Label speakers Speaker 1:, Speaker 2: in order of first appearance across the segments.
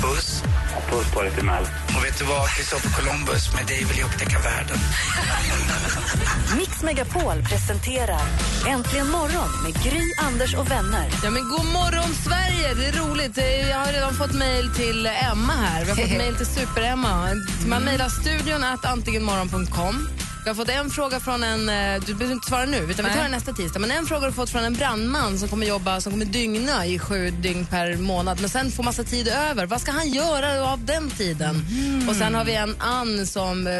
Speaker 1: Puss. Puss på dig till Mel. Och vet du vad? Kristoffer Columbus, med dig vill jag upptäcka världen.
Speaker 2: Mix Megapol presenterar Äntligen morgon med Gry, Anders och vänner.
Speaker 3: Ja, men god morgon, Sverige! Det är roligt. Jag har redan fått mejl till Emma här. Vi har fått mejl till Super-Emma. Man mejlar studion att antligenmorgon.com. Vi har fått en fråga från en... eh, Du behöver inte svara nu, utan vi tar den nästa tisdag. Men en fråga har fått från en brandman som kommer jobba, som kommer dygna i sju dygn per månad. Men sen får massa tid över. Vad ska han göra av den tiden? Och sen har vi en Ann som eh,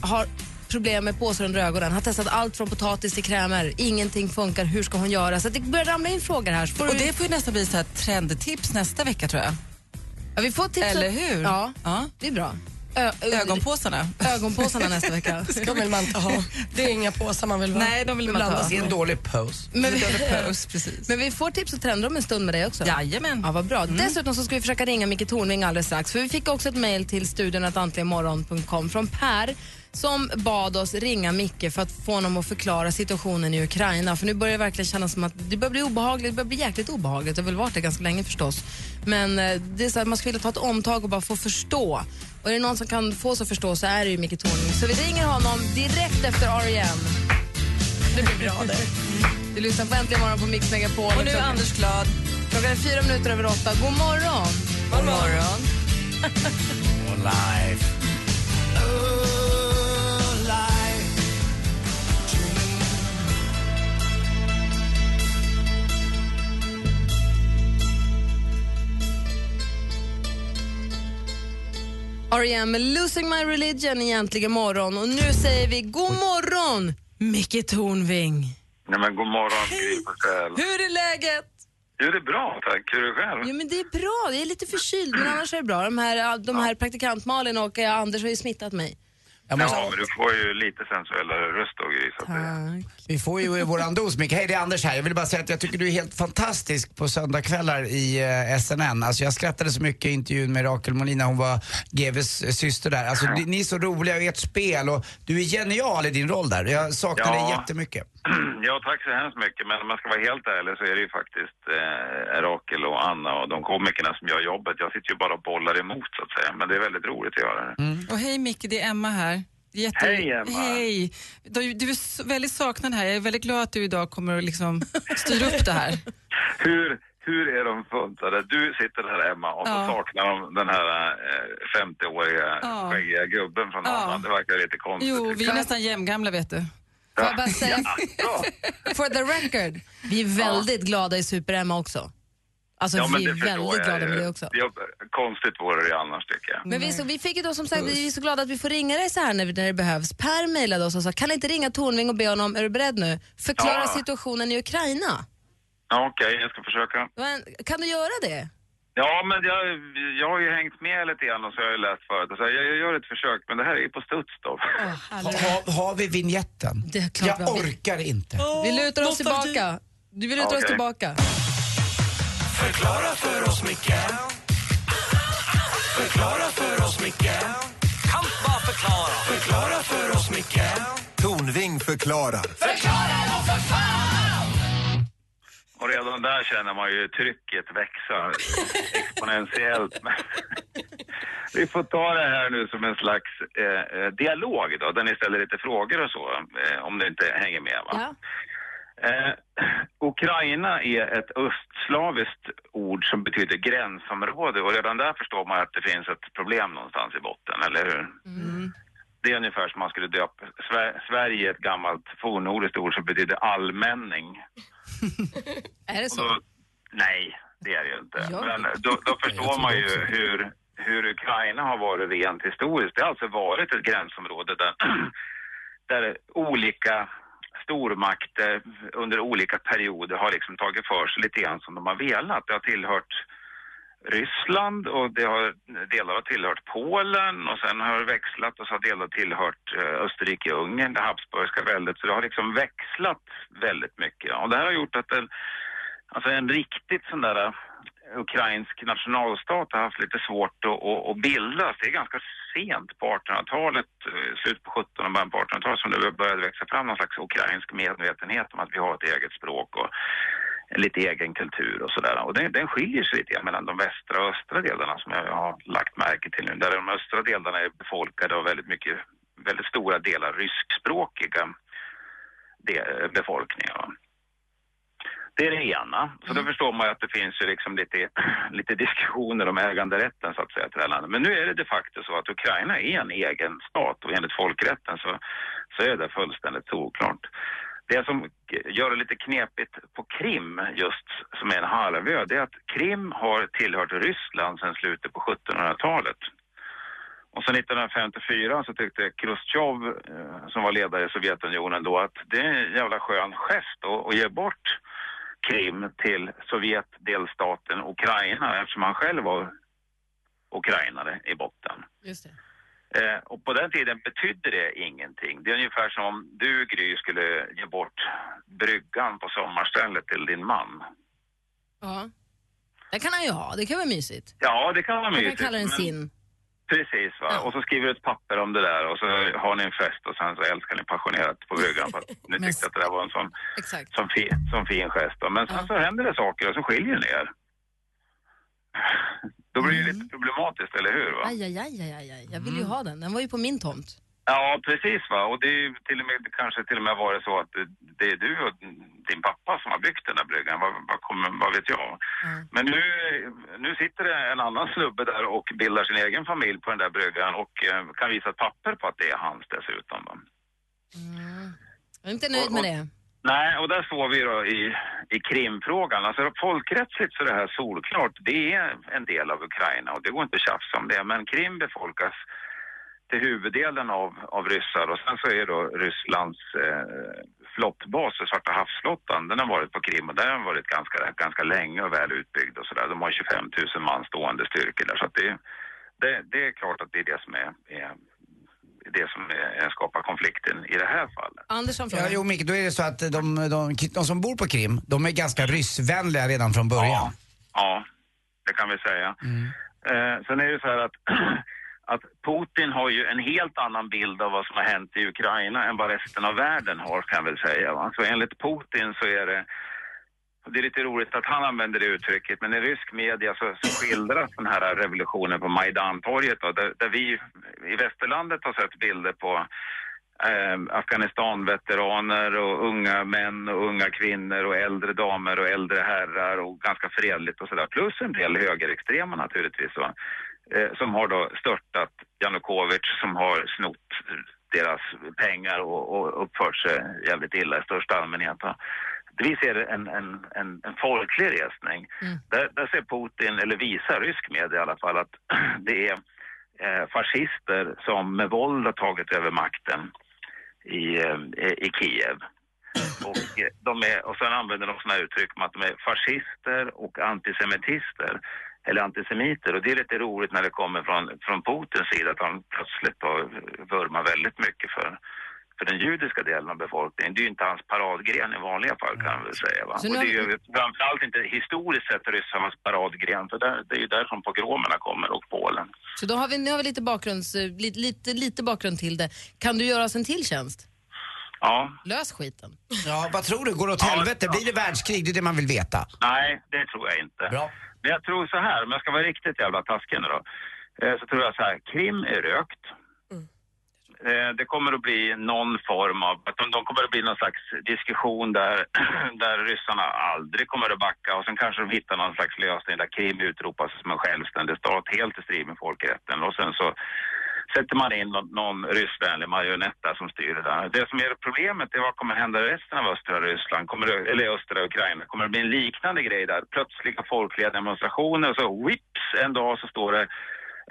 Speaker 3: har problem med påsar under ögonen. Har testat allt från potatis till krämer. Ingenting funkar. Hur ska hon göra? Så det börjar ramla in frågor här. Får
Speaker 4: Och
Speaker 3: du-
Speaker 4: det får ju nästan bli så trendtips nästa vecka tror jag.
Speaker 3: Ja, vi får tips
Speaker 4: Eller hur?
Speaker 3: Ja,
Speaker 4: Ja.
Speaker 3: det är bra. Ö-
Speaker 4: Ögonpåsarna.
Speaker 3: Ögonpåsarna nästa vecka.
Speaker 5: ska väl man inte ha. Det är inga påsar man vill ha.
Speaker 4: Nej, de vill man
Speaker 5: sig.
Speaker 1: Det är en dålig pose.
Speaker 3: Men vi,
Speaker 4: Pose, precis.
Speaker 3: men vi får tips och trender om en stund med dig också.
Speaker 4: Jajamän.
Speaker 3: Ja, vad bra. Dessutom så ska vi försöka ringa Micke Tornving alldeles strax. För vi fick också ett mejl till studion från Per som bad oss ringa Micke för att få honom att förklara situationen i Ukraina. För nu börjar det verkligen kännas som att det börjar bli obehagligt. Det börjar bli jäkligt obehagligt. Det har väl varit det ganska länge förstås. Men eh, det är så att man skulle vilja ta ett omtag och bara få förstå. Och är det någon som kan få oss att förstå så är det ju Micke Tornving. Så vi ringer honom direkt efter R.E.M.
Speaker 5: Det blir bra det.
Speaker 3: Du lyssnar på Äntligen morgon på Mix Megapol.
Speaker 4: Och nu är Anders glad.
Speaker 3: Klockan är fyra minuter över åtta. God morgon!
Speaker 4: God morgon.
Speaker 1: Och live.
Speaker 3: R.E.M. Losing My Religion egentligen morgon. Och nu säger vi god morgon, Micke Tornving.
Speaker 6: Nej men god morgon, Gry.
Speaker 3: Hur är läget?
Speaker 6: Jo, det är bra tack. Hur är det själv?
Speaker 3: Jo, men det är bra. Jag är lite förkyld, men annars är det bra. De här, de här praktikant Malin och eh, Anders har ju smittat mig.
Speaker 1: Jag måste,
Speaker 6: Ja, men du får ju lite sensuellare röst då, det...
Speaker 1: vi får ju våran dos, Micke. Hej, det är Anders här. Jag vill bara säga att jag tycker du är helt fantastisk på söndagskvällar i eh, SNN. Alltså jag skrattade så mycket i intervjun med Rakel Molina, hon var GVs eh, syster där. Alltså ni, ni är så roliga i ert spel och du är genial i din roll där. Jag saknar
Speaker 6: Ja.
Speaker 1: dig jättemycket.
Speaker 6: Ja, tack så hemskt mycket. Men om jag ska vara helt ärlig så är det ju faktiskt eh, Rakel och Anna och de komikerna som gör jobbet. Jag sitter ju bara och bollar emot så att säga. Men det är väldigt roligt att göra det.
Speaker 4: Och hej Micke, det är Emma här. Jätte...
Speaker 6: Hej, Emma.
Speaker 4: Hej. Du, du är väldigt saknad här. Jag är väldigt glad att du idag kommer att liksom styra upp det här.
Speaker 6: Hur, hur är de funtade? Du sitter där Emma och så
Speaker 4: Ja.
Speaker 6: saknar de den här eh, 50-åriga
Speaker 4: Ja.
Speaker 6: skäggiga gubben från
Speaker 4: Ja.
Speaker 6: Anna. Det verkar lite konstigt.
Speaker 4: Jo, vi är nästan jämngamla vet du.
Speaker 3: Får jag bara säga, for the record, vi är väldigt glada i Super-Emma också. Alltså
Speaker 6: Ja,
Speaker 3: vi är väldigt
Speaker 6: jag
Speaker 3: glada med det också.
Speaker 6: Ja, konstigt vore det annars tycker jag.
Speaker 3: Men vi, så, vi fick ju då som sagt, vi är så glada att vi får ringa dig så här när, när det behövs. Per mejlade oss och sa, kan inte ringa Tornving och be honom, är du beredd nu, förklara
Speaker 6: Ja.
Speaker 3: situationen i Ukraina?
Speaker 6: Ja, Okej, jag ska försöka.
Speaker 3: Men, kan du göra det?
Speaker 6: Ja, men jag, jag har ju hängt med lite grann och så har jag läst förut. Och så jag, jag gör ett försök, men det här är ju på studs då.
Speaker 1: Ha, ha, har vi vignetten?
Speaker 3: Det är klart
Speaker 1: jag
Speaker 3: vi
Speaker 1: orkar inte.
Speaker 3: Vi lutar oss tillbaka. Du vill luta oss
Speaker 6: Okej.
Speaker 3: tillbaka.
Speaker 1: Förklara för oss, Micke. Förklara för oss, Micke. Kan bara förklara. Förklara för oss, Micke.
Speaker 7: Tornving förklarar.
Speaker 6: Och redan där känner man ju trycket växa exponentiellt. Men Vi får ta det här nu som en slags eh, eh, dialog då, där ni ställer lite frågor och så, eh, om det inte hänger med. Va?
Speaker 3: Ja.
Speaker 6: Eh, Ukraina är ett östslaviskt ord som betyder gränsområde och redan där förstår man att det finns ett problem någonstans i botten, eller hur? Det är ungefär som man skulle döpa Sver- Sverige ett gammalt fornnordiskt ord som betyder allmänning.
Speaker 3: Är det så?
Speaker 6: då, nej, det är det ju inte.
Speaker 3: Ja.
Speaker 6: Men då, då förstår man ju hur, hur Ukraina har varit rent historiskt. Det har alltså varit ett gränsområde där, där olika stormakter under olika perioder har liksom tagit för sig lite grann som de har velat. Det har tillhört Ryssland och det har delar har tillhört Polen och sen har det växlat och så har delar tillhört eh, Österrike-Ungern, det habsburgska väldet. Så det har liksom växlat väldigt mycket. Och det här har gjort att en, alltså en riktigt sån där eh, ukrainsk nationalstat har haft lite svårt att, att, att bildas. Det är ganska sent på 1800-talet, eh, slut på 1700 och början på 1800-talet som det började växa fram någon slags ukrainsk medvetenhet om att vi har ett eget språk och lite egen kultur och sådär. Och den, den skiljer sig lite mellan de västra och östra delarna som jag har lagt märke till nu. Där de östra delarna är befolkade av väldigt mycket, väldigt stora delar ryskspråkiga de, befolkningar. Det är det ena. Så då förstår man ju att det finns ju liksom lite, lite diskussioner om äganderätten så att säga till det här landet. Men nu är det de facto så att Ukraina är en egen stat och enligt folkrätten så, så är det fullständigt oklart. Det som gör det lite knepigt på Krim just, som är en halvö, det är att Krim har tillhört Ryssland sedan slutet på 1700-talet. Och sen 1954 så tyckte Khrushchev, eh, som var ledare i Sovjetunionen då, att det är en jävla skön gest att, att ge bort Krim till Sovjetdelstaten Ukraina eftersom han själv var ukrainare i botten.
Speaker 3: Just det.
Speaker 6: Eh, och på den tiden betydde det ingenting. Det är ungefär som om du, Gry, skulle ge bort bryggan på sommarstället till din man.
Speaker 3: Ja. Det kan han ju ha, det kan vara mysigt.
Speaker 6: Ja, det kan vara
Speaker 3: Man
Speaker 6: mysigt.
Speaker 3: kan kalla den
Speaker 6: men-
Speaker 3: sin.
Speaker 6: Precis, va. Och så skriver du ett papper om det där och så har ni en fest och sen så älskar ni passionerat på bryggan för att ni tyckte att det där var en sån, sån, fi, sån fin gest. va. Men sen så händer det saker och så skiljer ni er. Då blir det ju lite problematiskt, eller hur? Va?
Speaker 3: Aj, aj, aj, aj, aj. Jag vill
Speaker 6: Mm.
Speaker 3: ju ha den. Den var ju på min tomt.
Speaker 6: Ja, precis va. Och det är ju till och med, det kanske till och med varit så att det, är du och din pappa som har byggt den där bryggan. Vad, vad, kommer, vad vet jag? Men nu, nu sitter det en annan snubbe där och bildar sin egen familj på den där bryggan och eh, kan visa ett papper på att det är hans dessutom. Va?
Speaker 3: Jag är inte nöjd med det.
Speaker 6: Nej, och där står vi då i, i Krimfrågan. Alltså folkrättsligt så är det här solklart. Det är en del av Ukraina och det går inte att tjafsa om det. Men Krim befolkas till huvuddelen av, av ryssar och sen så är då Rysslands eh, flottbas, Svarta havsflottan, den har varit på Krim och där har den varit ganska, ganska länge och väl utbyggd och sådär. De har 25 000 man stående styrkor där så att det, det, det är klart att det är det som är, är det som skapar konflikten i det här fallet.
Speaker 3: Anders har en
Speaker 1: Ja, jo Micke, då är det så att de, de, de som bor på Krim, de är ganska ryssvänliga redan från början.
Speaker 6: Ja, det kan vi säga. Eh, sen är det så här att, att Putin har ju en helt annan bild av vad som har hänt i Ukraina än vad resten av världen har kan väl säga. va. Så enligt Putin så är det det är lite roligt att han använder det uttrycket, men i rysk media så, så skildras den här revolutionen på Majdantorget då, där, där vi i västerlandet har sett bilder på eh, Afghanistan-veteraner och unga män och unga kvinnor och äldre damer och äldre herrar och ganska fredligt och sådär. Plus en del högerextrema naturligtvis va? Eh, som har då störtat Janukovic som har snott deras pengar och, och uppfört sig jävligt illa i största allmänhet. Va? Vi ser en, en, en, en folklig resning. Där, där ser Putin, eller visar rysk media i alla fall, att det är eh, fascister som med våld har tagit över makten i, eh, i Kiev. Och, eh, de är, och sen använder de sådana uttryck som att de är fascister och antisemitister eller antisemiter. Och det är lite roligt när det kommer från, från Putins sida att han plötsligt vurmar väldigt mycket för, för den judiska delen av befolkningen. Det är ju inte hans paradgren i vanliga fall kan man väl säga. Va?
Speaker 3: Så
Speaker 6: Och
Speaker 3: nu
Speaker 6: det är ju framförallt inte historiskt sett ryssarnas paradgren för där, det är ju därifrån pogromerna kommer och Polen.
Speaker 3: Så då har vi, nu har vi lite, bakgrunds, lite, lite, lite bakgrund till det. Kan du göra oss en till tjänst?
Speaker 6: Ja,
Speaker 3: Lös skiten.
Speaker 1: Ja, vad tror du? Går det åt helvete? Blir det världskrig? Det är det man vill veta.
Speaker 6: Nej, det tror jag inte.
Speaker 1: Bra.
Speaker 6: Men jag tror så här, om jag ska vara riktigt jävla taskig nu då. eh, Så tror jag så här, Krim är rökt. Eh, Det kommer att bli någon form av, att de, de kommer att bli någon slags diskussion där, där ryssarna aldrig kommer att backa och sen kanske de hittar någon slags lösning där Krim utropas som en självständig stat helt i strid med folkrätten och sen så sätter man in någon, någon ryssvänlig marionett där som styr det där. Det som är problemet är vad kommer hända i resten av östra Ryssland, kommer det, eller östra Ukraina? Kommer det bli en liknande grej där? Plötsliga folkliga demonstrationer och så whips, en dag så står det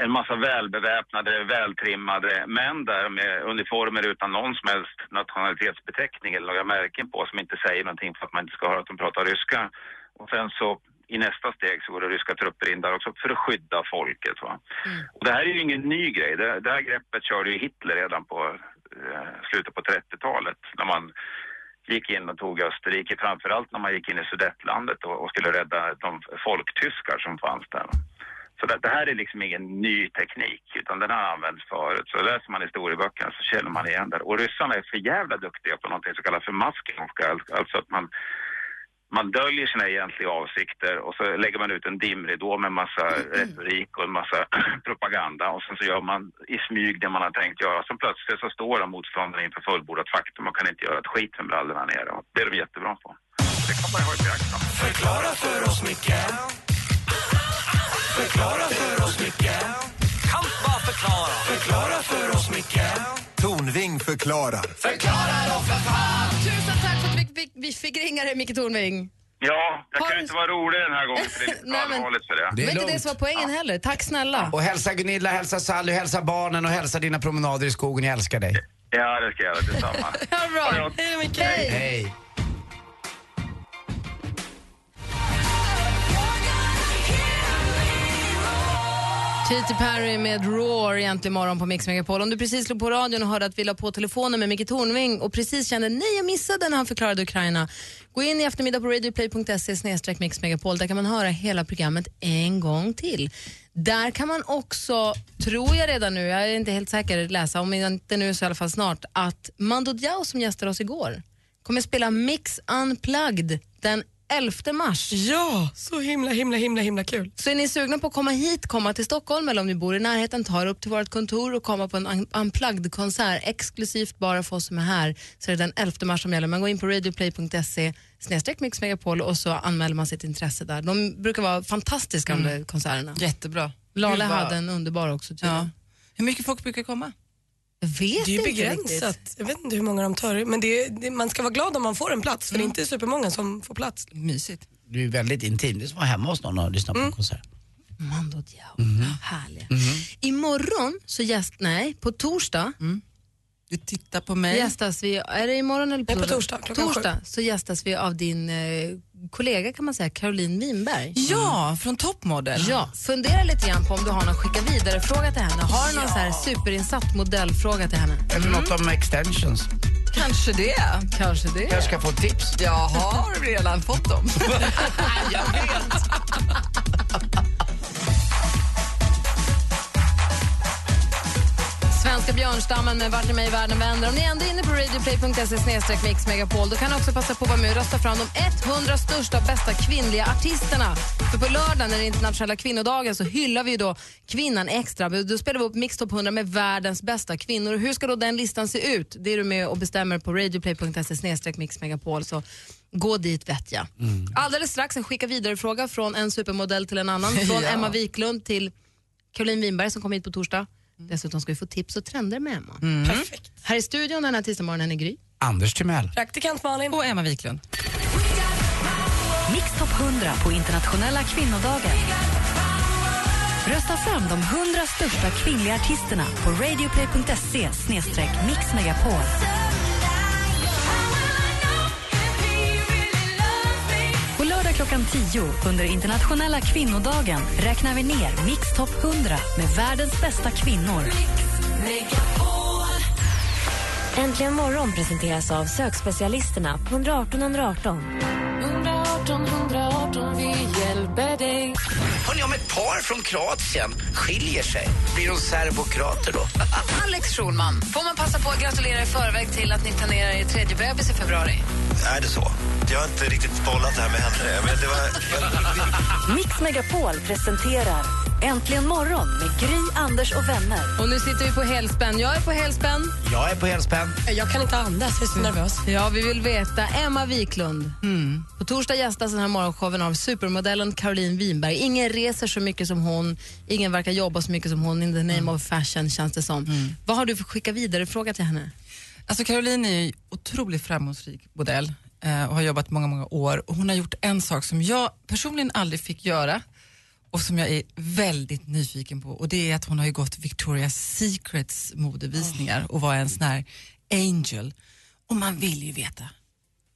Speaker 6: en massa välbeväpnade, vältrimmade män där med uniformer utan någon som helst nationalitetsbeteckning eller några märken på som inte säger någonting för att man inte ska höra att de pratar ryska. Och sen så i nästa steg så går det ryska trupper in där också för att skydda folket. Va? Och det här är ju ingen ny grej. Det, det här greppet körde ju Hitler redan på eh, slutet på 30-talet när man gick in och tog Österrike, framförallt när man gick in i Sudetlandet och, och skulle rädda de folktyskar som fanns där. Så det, det här är liksom ingen ny teknik, utan den har använts förut. Så läser man historieböckerna så känner man igen det. Och ryssarna är för jävla duktiga på någonting som kallas för masking, alltså, alltså att man man döljer sina egentliga avsikter och så lägger man ut en dimridå med massa retorik och en massa propaganda och sen så gör man i smyg det man har tänkt göra. Sen plötsligt så står de motståndarna inför fullbordat faktum och kan inte göra ett skit med brallorna nere. Det är de jättebra på. Det kan man ju ha i.
Speaker 7: Förklara för oss, Micke Förklara för oss, Micke
Speaker 8: Kan bara förklara.
Speaker 7: Förklara för oss, Micke Tornving förklarar.
Speaker 8: Förklara då för fan!
Speaker 3: Tusen tack för att vi fick, vi fick ringa dig, Micke Tornving.
Speaker 6: Ja, jag
Speaker 3: Har
Speaker 6: kan
Speaker 3: du-
Speaker 6: inte vara rolig den här gången för det är lite
Speaker 3: Nej, men-
Speaker 6: allvarligt för det.
Speaker 1: Det
Speaker 3: Det
Speaker 1: är
Speaker 3: var inte det som var poängen heller. Tack snälla.
Speaker 1: Och hälsa Gunilla, hälsa Sally, hälsa barnen och hälsa dina promenader i skogen. Jag älskar dig.
Speaker 6: Ja, det ska jag göra. Detsamma.
Speaker 3: Ha det bra.
Speaker 5: Hej då, Micke.
Speaker 3: Hej.
Speaker 1: Hej.
Speaker 3: Katy Perry med Roar egentligen morgon på Mix Megapol. Om du precis slog på radion och hörde att vi la på telefonen med Micke Tornving och precis kände nej jag missade när han förklarade Ukraina. Gå in i eftermiddag på radioplay.se snedstreck Där kan man höra hela programmet en gång till. Där kan man också, tror jag redan nu, jag är inte helt säker, läsa, om inte nu så i alla fall snart, att Mando Diao som gästade oss igår kommer spela Mix Unplugged den 11 mars.
Speaker 5: Ja, så himla, himla, himla, himla kul.
Speaker 3: Så är ni sugna på att komma hit, komma till Stockholm eller om ni bor i närheten, ta er upp till vårt kontor och komma på en un- unplugged-konsert exklusivt bara för oss som är här. Så är det den 11 mars som gäller. Man går in på radioplay.se snedstreck Mix Megapol och så anmäler man sitt intresse där. De brukar vara fantastiska de där konserterna.
Speaker 4: Jättebra.
Speaker 3: Lale hade en underbar också tydligen.
Speaker 4: Ja. Hur mycket folk brukar komma?
Speaker 3: Jag vet
Speaker 5: Det är ju
Speaker 3: inte
Speaker 5: begränsat.
Speaker 3: riktigt.
Speaker 5: Jag vet inte hur många de tar, men det är, det, man ska vara glad om man får en plats, för det är inte supermånga som får plats.
Speaker 4: Mysigt.
Speaker 1: Du är väldigt intim. Det är som att vara hemma hos någon och lyssna på en konsert.
Speaker 3: Mando Diao, härliga. Imorgon så gäst, nej, på torsdag
Speaker 4: Du tittar på mig.
Speaker 3: gästas vi, är det imorgon eller på,
Speaker 5: Nej, på torsdag, klockan
Speaker 3: torsdag så gästas vi av din eh, kollega kan man säga, Caroline Winberg.
Speaker 4: Ja, från Topmodel.
Speaker 3: Ja, fundera lite grann på om du har någon skicka vidare fråga till henne. Har du någon så här superinsatt modellfråga till henne?
Speaker 1: Eller något om extensions.
Speaker 4: Kanske det.
Speaker 3: Kanske det.
Speaker 1: Jag ska få tips.
Speaker 4: Jag har redan fått dem.
Speaker 1: Jag vet.
Speaker 3: Svenska björnstammen med Vart är mig världen vänder. Om ni ändå är inne på radioplay.se snedstreck mix megapol då kan ni också passa på att vara med och rösta fram de 100 största och bästa kvinnliga artisterna. För på lördag när det är internationella kvinnodagen så hyllar vi ju då kvinnan extra. Då spelar vi upp Mix Top 100 med världens bästa kvinnor. Hur ska då den listan se ut? Det är du med och bestämmer på radioplay.se snedstreck mix megapol. Så gå dit vet jag. Alldeles strax en skicka vidare-fråga från en supermodell till en annan. Från
Speaker 4: Ja.
Speaker 3: Emma Wiklund till Caroline Winberg som kom hit på torsdag. Dessutom ska vi få tips och trender med Emma.
Speaker 5: Perfekt.
Speaker 3: Här i studion den här tisdagsmorgonen är Gry.
Speaker 1: Anders Timell.
Speaker 5: Praktikant Malin.
Speaker 4: Och Emma Wiklund.
Speaker 2: Mix Top 100 på internationella kvinnodagen. Rösta fram de 100 största kvinnliga artisterna på radioplay.se mixmegapol. Klockan 10 under internationella kvinnodagen räknar vi ner Mix Top 100 med världens bästa kvinnor.
Speaker 9: Äntligen morgon presenteras av sökspecialisterna på 118 118.
Speaker 8: 118 118, vi hjälper dig.
Speaker 1: Hörrni, om ett par från Kroatien skiljer sig, blir de serbokrater då?
Speaker 3: Alex Schulman, får man passa på att gratulera i förväg till att ni planerar er tredje bebis i februari?
Speaker 7: Är det så? Jag har inte riktigt bollat det här med henne. Men det var...
Speaker 2: Mix Megapol presenterar Äntligen morgon med Gry, Anders och vänner.
Speaker 3: Och nu sitter vi på helspänn. Jag är på helspänn.
Speaker 1: Jag är på helspänn.
Speaker 5: Jag kan inte andas, jag är så nervös.
Speaker 3: Ja, vi vill veta. Emma Wiklund. På torsdag gästas den här morgonshowen av supermodellen Caroline Winberg. Ingen reser så mycket som hon, ingen verkar jobba så mycket som hon. In the name of fashion känns det som. Vad har du för skicka vidare-fråga till henne?
Speaker 4: Alltså Caroline är ju otroligt framgångsrik modell eh, och har jobbat många, många år. Och hon har gjort en sak som jag personligen aldrig fick göra och som jag är väldigt nyfiken på och det är att hon har ju gått Victoria's Secrets modevisningar och var en sån här angel. Och man vill ju veta,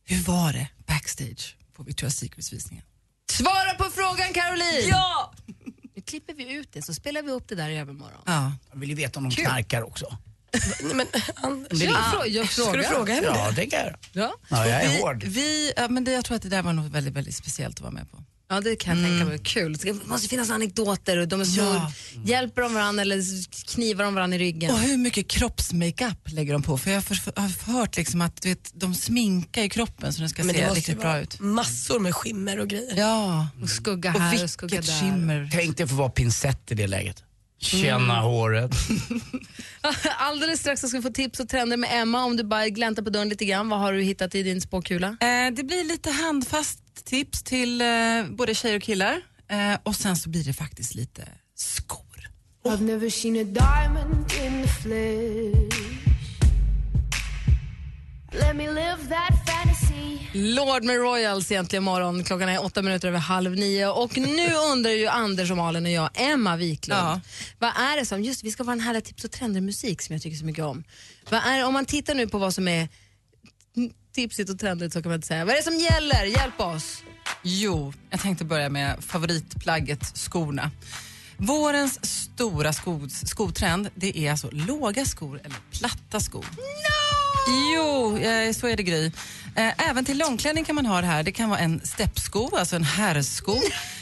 Speaker 4: hur var det backstage på Victoria's Secrets visningen?
Speaker 3: Svara på frågan Caroline!
Speaker 4: Ja!
Speaker 3: Nu klipper vi ut det så spelar vi upp det där i övermorgon.
Speaker 4: Ja.
Speaker 1: Jag vill ju veta om de knarkar också.
Speaker 5: Men, Anders,
Speaker 3: Jag frå- jag
Speaker 5: Ska du
Speaker 3: frågar.
Speaker 5: fråga henne
Speaker 1: Ja,
Speaker 5: det?
Speaker 1: kan jag.
Speaker 3: Ja.
Speaker 1: Ja, jag är
Speaker 4: vi,
Speaker 1: hård.
Speaker 4: Vi, ja, men det, jag tror att det där var nog väldigt, väldigt speciellt att vara med på.
Speaker 3: Ja, det kan jag tänka mig. Kul. Det måste finnas anekdoter och de är små.
Speaker 4: Ja.
Speaker 3: Hjälper de varandra eller knivar de varandra i ryggen?
Speaker 4: Och hur mycket kroppsmakeup lägger de på? För jag har, för, har hört liksom att du vet, de sminkar ju kroppen så den ska
Speaker 5: Men
Speaker 4: se riktigt bra ut.
Speaker 5: massor med skimmer och grejer.
Speaker 4: Ja,
Speaker 3: Och skugga
Speaker 4: och
Speaker 3: här och skugga
Speaker 4: vilket
Speaker 3: där.
Speaker 4: skimmer.
Speaker 1: Tänk dig få vara pinsett i det läget. Känna
Speaker 3: Mm.
Speaker 1: håret.
Speaker 3: Alldeles strax så ska vi få tips och trender med Emma. Om du bara gläntar på dörren lite grann, vad har du hittat i din spåkula?
Speaker 4: Eh, det blir lite handfast tips till eh, både tjejer och killar. Eh, och sen så blir det faktiskt lite skor.
Speaker 8: I've never seen a diamond in the flesh. Let me live that.
Speaker 3: Lord med Royals egentligen morgon. Klockan är åtta minuter över halv nio och nu undrar ju Anders och Malin och jag, Emma Wiklund.
Speaker 4: Ja.
Speaker 3: Vad är det som, just vi ska vara den här tips och trender-musik som jag tycker så mycket om. Vad är, om man tittar nu på vad som är tipsigt och trendigt så kan man inte säga, vad är det som gäller? Hjälp oss!
Speaker 4: Jo, jag tänkte börja med favoritplagget skorna. Vårens stora sko, skotrend det är alltså låga skor eller platta skor. Jo, eh, så är det Gry. Eh, Även till långklänning kan man ha det här. Det kan vara en steppsko, alltså en herrsko.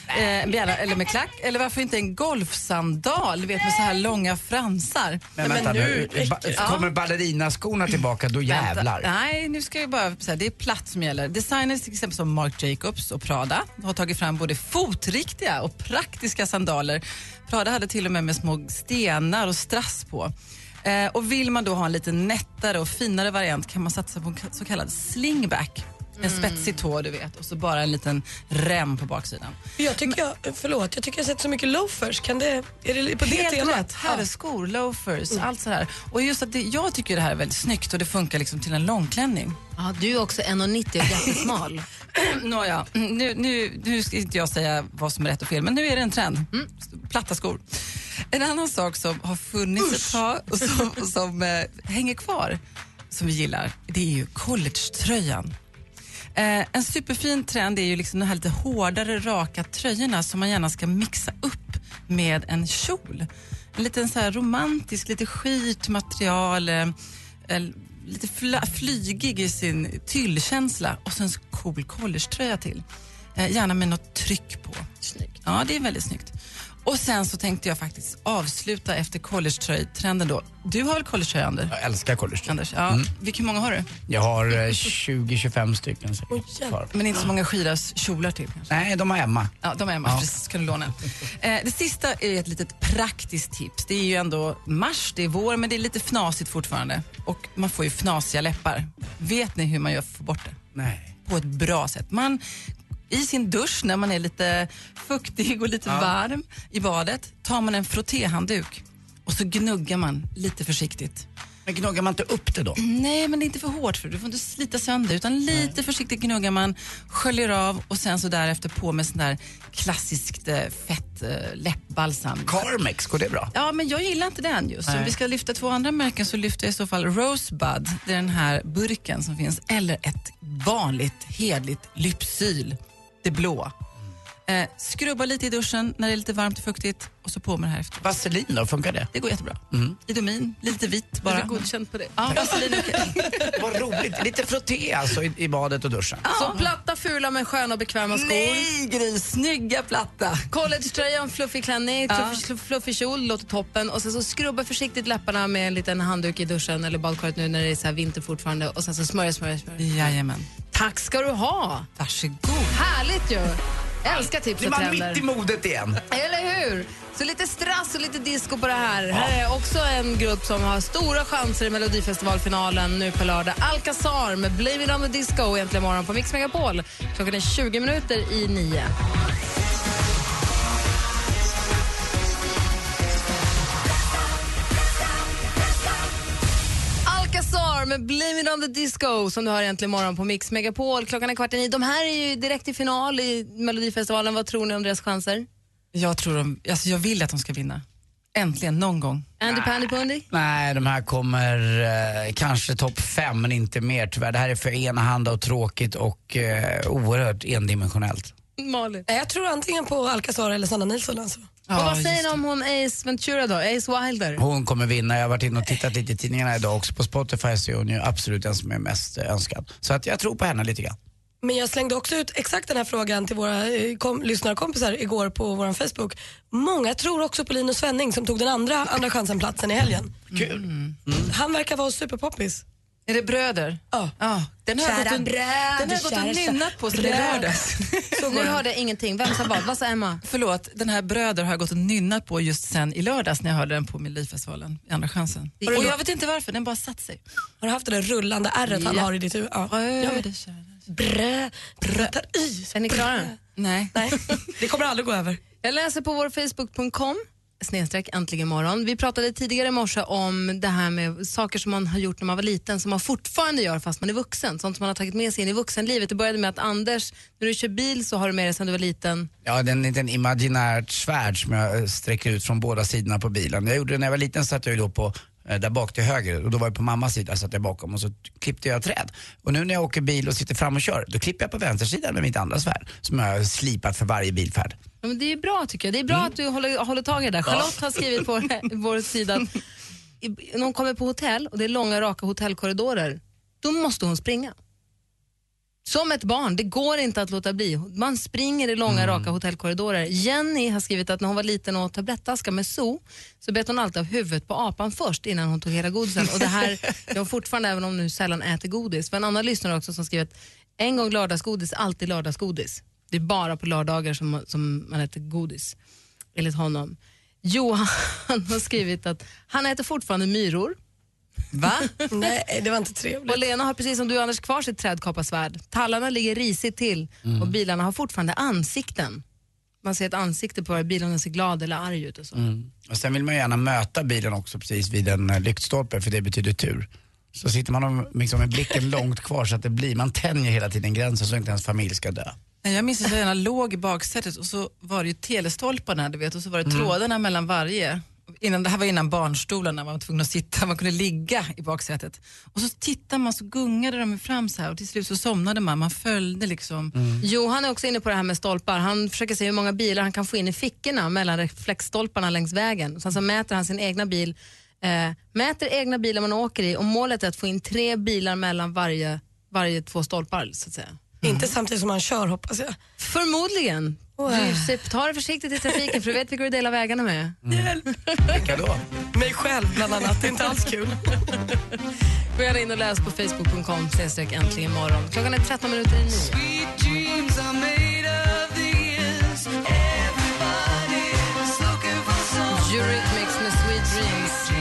Speaker 4: Eh, eller med klack. Eller varför inte en golfsandal, du vet med så här långa fransar.
Speaker 1: Men vänta nu, ba- kommer ballerinaskona tillbaka, då jävlar.
Speaker 4: Vänta, nej, nu ska jag bara säga, det är platt som gäller. Designers till exempel som Marc Jacobs och Prada har tagit fram både fotriktiga och praktiska sandaler. Prada hade till och med med små stenar och strass på. Eh, och vill man då ha en lite nättare och finare variant kan man satsa på en så kallad slingback. En spetsig tå du vet och så bara en liten rem på baksidan.
Speaker 5: Jag tycker, jag, förlåt, jag tycker jag har sett så mycket loafers. Kan det, är det på det
Speaker 4: Helt
Speaker 5: temat?
Speaker 4: rätt. Herrskor, loafers, allt sådär. Och just att det, jag tycker det här är väldigt snyggt och det funkar liksom till en långklänning.
Speaker 3: Ja, du är också 1,90 och jättesmal.
Speaker 4: Nåja, nu, nu, nu ska inte jag säga vad som är rätt och fel, men nu är det en trend. Platta skor. En annan sak som har funnits ett tag och som, och som eh, hänger kvar, som vi gillar, det är ju collegetröjan. Eh, en superfin trend är ju liksom de här lite hårdare, raka tröjorna som man gärna ska mixa upp med en kjol. En liten så här romantisk, lite skit material, eh, lite flygig i sin tyllkänsla och sen en cool collegetröja till. Eh, gärna med något tryck på.
Speaker 3: Snyggt.
Speaker 4: Ja, det är väldigt snyggt. Och sen så tänkte jag faktiskt avsluta efter collegetröjtrenden då. Du har väl collegetröja, Anders?
Speaker 1: Jag älskar college.
Speaker 4: Anders, ja.
Speaker 1: Mm.
Speaker 4: Vilka många har du?
Speaker 1: Jag har eh, 20-25 stycken säkert kvar.
Speaker 4: Men inte så många skiras kjolar till kanske?
Speaker 1: Nej, de har Emma.
Speaker 4: Ja, de är hemma.
Speaker 1: Ja.
Speaker 4: Precis, kan du låna. Eh, det sista är ett litet praktiskt tips. Det är ju ändå mars, det är vår, men det är lite fnasigt fortfarande. Och man får ju fnasiga läppar. Vet ni hur man gör för att få bort det?
Speaker 1: Nej.
Speaker 4: På ett bra sätt. Man, I sin dusch, när man är lite fuktig och lite
Speaker 1: Ja.
Speaker 4: varm i badet, tar man en frottéhandduk och så gnuggar man lite försiktigt.
Speaker 1: Men gnuggar man inte upp det då?
Speaker 4: Nej, men det är inte för hårt för du får inte slita sönder utan lite försiktigt gnuggar man, sköljer av och sen så därefter på med sån där klassiskt eh, fett eh, läppbalsam.
Speaker 1: Carmex, går det bra?
Speaker 4: Ja, men jag gillar inte den just. Om
Speaker 1: Nej.
Speaker 4: vi ska lyfta två andra märken så lyfter jag i så fall Rosebud, det är den här burken som finns, eller ett vanligt hedligt Lypsyl, det blå. Eh, skrubba lite i duschen när det är lite varmt och fuktigt och så på med det här efter.
Speaker 1: Vaselin då, funkar det?
Speaker 4: Det går jättebra.
Speaker 1: Mm.
Speaker 4: Idomin, lite vitt bara.
Speaker 3: Är du godkänd på det?
Speaker 4: Ja, vaselin okej.
Speaker 1: Vad roligt. Lite frotté alltså i, i badet och duschen.
Speaker 3: Så platta, fula men sköna och bekväma skor.
Speaker 4: Nej, Gry, snygga platta.
Speaker 3: Collegetröja, en fluffig klänning,
Speaker 4: Ja.
Speaker 3: fluffig, fluffig kjol, låter toppen. Och sen så skrubba försiktigt läpparna med en liten handduk i duschen eller badkaret nu när det är så här vinter fortfarande. Och sen så smörja, smörja, smörja.
Speaker 4: Jajamän.
Speaker 3: Tack ska du ha!
Speaker 4: Varsågod.
Speaker 3: Härligt ju! Älskar tips och
Speaker 1: man
Speaker 3: trender.
Speaker 1: mitt i modet igen?
Speaker 3: Eller hur? Så lite strass och lite disco på det här. Här är också en grupp som har stora chanser i Melodifestivalfinalen nu på lördag. Alcazar med Blame it on the disco egentligen morgon på Mix Megapol. Klockan är 20 minuter i nio. Med Blame it on the disco som du har egentligen morgon på Mix Megapol. Klockan är kvart i nio. De här är ju direkt i final i Melodifestivalen. Vad tror ni om deras chanser?
Speaker 4: Jag, tror de, alltså jag vill att de ska vinna. Äntligen, någon gång.
Speaker 3: Andy Pandy Pundy?
Speaker 1: Nej, de här kommer eh, kanske topp fem, men inte mer tyvärr. Det här är för enahanda och tråkigt och eh, oerhört endimensionellt.
Speaker 3: Malin?
Speaker 5: Nej, Jag tror antingen på Alcazar eller Sanna Nilsson. Alltså.
Speaker 3: Och vad säger ni om hon Ace Ventura då? Ace Wilder?
Speaker 1: Hon kommer vinna. Jag har varit inne och tittat lite i tidningarna idag också. På Spotify så är hon ju absolut den som är mest eh, önskad. Så att jag tror på henne lite grann.
Speaker 5: Men jag slängde också ut exakt den här frågan till våra eh, kom, lyssnarkompisar igår på vår Facebook. Många tror också på Linus Svenning som tog den andra andra chansen-platsen i helgen.
Speaker 1: Kul.
Speaker 5: Han verkar vara superpoppis.
Speaker 4: Är det bröder?
Speaker 5: Ja.
Speaker 4: ja den har jag
Speaker 5: Kära
Speaker 4: gått och,
Speaker 5: bröder,
Speaker 4: den har jag gått och nynat på sen i lördags.
Speaker 3: Så nu hörde jag ingenting. Vem sa vad? Vad sa Emma?
Speaker 4: Förlåt, den här Bröder har jag gått och nynnat på just sen i lördags när jag hörde den på Melodifestivalen i Andra chansen. Och jag vet inte varför, den bara satt sig.
Speaker 5: Har du haft det där rullande ärret han
Speaker 4: Ja.
Speaker 5: har i ditt huvud? Ja.
Speaker 4: Bröder.
Speaker 5: Brö, brö, i.
Speaker 3: Är ni klara?
Speaker 4: Nej.
Speaker 5: Nej, det kommer aldrig gå över.
Speaker 3: Jag läser på vår facebook.com snedstreck äntligen morgon. Vi pratade tidigare i morse om det här med saker som man har gjort när man var liten som man fortfarande gör fast man är vuxen. Sånt som man har tagit med sig in i vuxenlivet. Det började med att Anders, när du kör bil så har du med dig sedan du var liten.
Speaker 1: Ja, det är en liten imaginärt svärd som jag eh, sträcker ut från båda sidorna på bilen. Jag gjorde det när jag var liten satt jag ju då på där bak till höger och då var jag på mammas sida satt jag bakom och så klippte jag träd. Och nu när jag åker bil och sitter fram och kör, då klipper jag på vänstersidan med mitt andra svärd som jag har slipat för varje bilfärd.
Speaker 3: Ja, men det är bra tycker jag. Det är bra att du håller, håller tag i det där. Charlotte har skrivit på vår sida att när hon kommer på hotell och det är långa raka hotellkorridorer, då måste hon springa. Som ett barn, det går inte att låta bli. Man springer i långa raka hotellkorridorer. Jenny har skrivit att när hon var liten och åt tablettaska med zoo så bet hon alltid av huvudet på apan först innan hon tog hela godisen. Och det här gör hon fortfarande även om hon nu sällan äter godis. För en annan lyssnare också som skrivit en gång lördagsgodis, alltid lördagsgodis. Det är bara på lördagar som, som man äter godis, enligt honom. Johan har skrivit att han äter fortfarande myror.
Speaker 4: Va?
Speaker 5: Nej, det var inte trevligt.
Speaker 3: Och Lena har precis som du Anders kvar sitt trädkapparsvärd. Tallarna ligger risigt till och bilarna har fortfarande ansikten. Man ser ett ansikte på bilarna ser glad eller arg ut och så.
Speaker 1: Mm. Och sen vill man gärna möta bilen också precis vid en eh, lyktstolpe för det betyder tur. Så sitter man liksom med blicken långt kvar så att det blir, man tänjer hela tiden gränsen så inte ens familj ska dö.
Speaker 4: Nej, Jag minns att jag gärna låg i baksätet och så var det ju telestolparna du vet, och så var det trådarna mellan varje. Innan, det här var innan barnstolarna, man var tvungen att sitta, man kunde ligga i baksätet. Och så tittade man så gungade de fram så här och till slut så somnade man, man följde liksom.
Speaker 3: Johan är också inne på det här med stolpar. Han försöker se hur många bilar han kan få in i fickorna mellan reflexstolparna längs vägen. Sen så mäter han sin egna bil, eh, mäter egna bilar man åker i och målet är att få in tre bilar mellan varje, varje två stolpar så att säga.
Speaker 5: Inte samtidigt som man kör hoppas jag.
Speaker 3: Förmodligen. Du, ta det försiktigt i trafiken för du vet vilka du delar vägarna med.
Speaker 1: Vilka då?
Speaker 5: Mig själv bland annat, det är inte alls kul.
Speaker 3: Gå gärna in och läs på facebook.com äntligen. Klockan är 13 minuter i nio.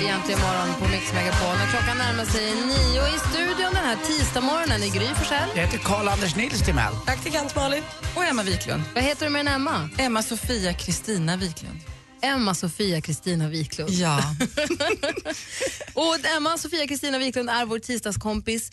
Speaker 3: I Äntligen morgon på Mix Megapol. Klockan närmar sig nio i studion den här tisdagsmorgonen i Gry Forssell.
Speaker 1: Jag heter Karl-Anders Nils Timell.
Speaker 5: Praktikant Malin.
Speaker 4: Och Emma Wiklund.
Speaker 3: Vad heter du med en Emma?
Speaker 4: Emma Sofia Kristina Wiklund.
Speaker 3: Emma Sofia Kristina Wiklund.
Speaker 4: Ja.
Speaker 3: Och Emma Sofia Kristina Wiklund är vår tisdagskompis.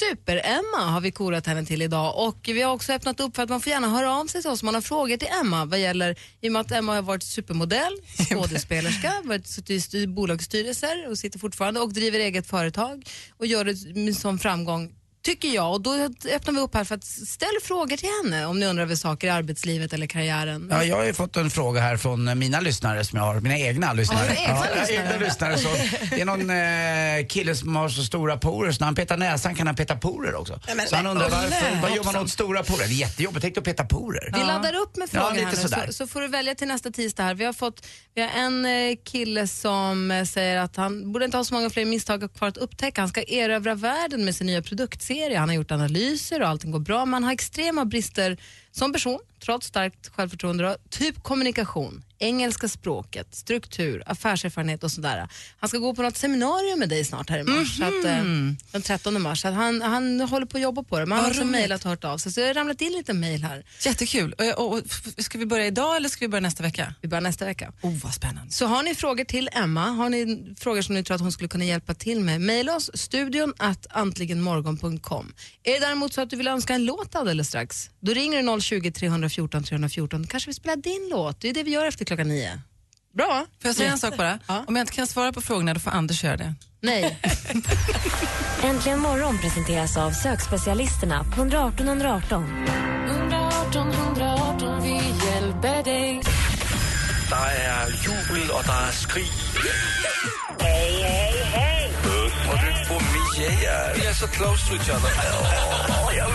Speaker 3: Super-Emma har vi korat henne till idag. Och Vi har också öppnat upp för att man får gärna höra av sig till oss om man har frågor till Emma. Vad gäller, I och med att Emma har varit supermodell, skådespelerska, varit suttit i styr, bolagsstyrelser och sitter fortfarande och driver eget företag och gör det med sån framgång. Tycker jag. Och då öppnar vi upp här för att ställa frågor till henne om ni undrar över saker i arbetslivet eller karriären.
Speaker 1: Ja, jag har ju fått en fråga här från mina lyssnare som jag har, mina egna lyssnare.
Speaker 3: Du egna
Speaker 1: ja,
Speaker 3: lyssnare?
Speaker 1: egna lyssnare. Så det är någon eh, kille som har så stora porer så när han petar näsan kan han peta porer också.
Speaker 5: Nej, men-
Speaker 1: så han undrar varför, vad gör man åt stora porer? Det är jättejobbigt, tänk dig att peta porer.
Speaker 3: Vi laddar upp med
Speaker 1: Ja,
Speaker 3: frågor
Speaker 1: lite
Speaker 3: här
Speaker 1: sådär.
Speaker 3: så, så får du välja till nästa tisdag. här. Vi har, fått, vi har en eh, kille som eh, säger att han borde inte ha så många fler misstag kvar att upptäcka. Han ska erövra världen med sin nya serie, Han har gjort analyser och allting går bra. Men han har extrema brister som person, trots starkt självförtroende. Typ kommunikation, engelska språket, struktur, affärserfarenhet och sådär. Han ska gå på något seminarium med dig snart här i mars, så att, eh, den 13 mars. Att han, han håller på att jobba på det. Men han har också mejlat och hört av sig. Så det har ramlat in lite mejl här.
Speaker 4: Jättekul. Och, och, och, ska vi börja idag eller ska vi börja nästa vecka?
Speaker 3: Vi börjar nästa vecka.
Speaker 4: Oh, vad spännande.
Speaker 3: Så har ni frågor till Emma, har ni frågor som ni tror att hon skulle kunna hjälpa till med, mejla oss studion att antligenmorgon.com. Är det däremot så att du vill önska en låt alldeles strax, då ringer du 020 314 314. Då kanske vi spelar din låt, det är det vi gör efter klockan nio. Bra?
Speaker 4: Får jag säga en sak bara? Om jag inte kan svara på frågorna då får Anders göra det.
Speaker 3: Nej.
Speaker 9: Äntligen morgon presenteras av sökspecialisterna på 118 118.
Speaker 8: 118 118 bad days.
Speaker 7: Der er jubel, og der er skrig.
Speaker 8: Hey, hey, hey.
Speaker 7: Og det yeah. We are so close to each other. Oh, jag.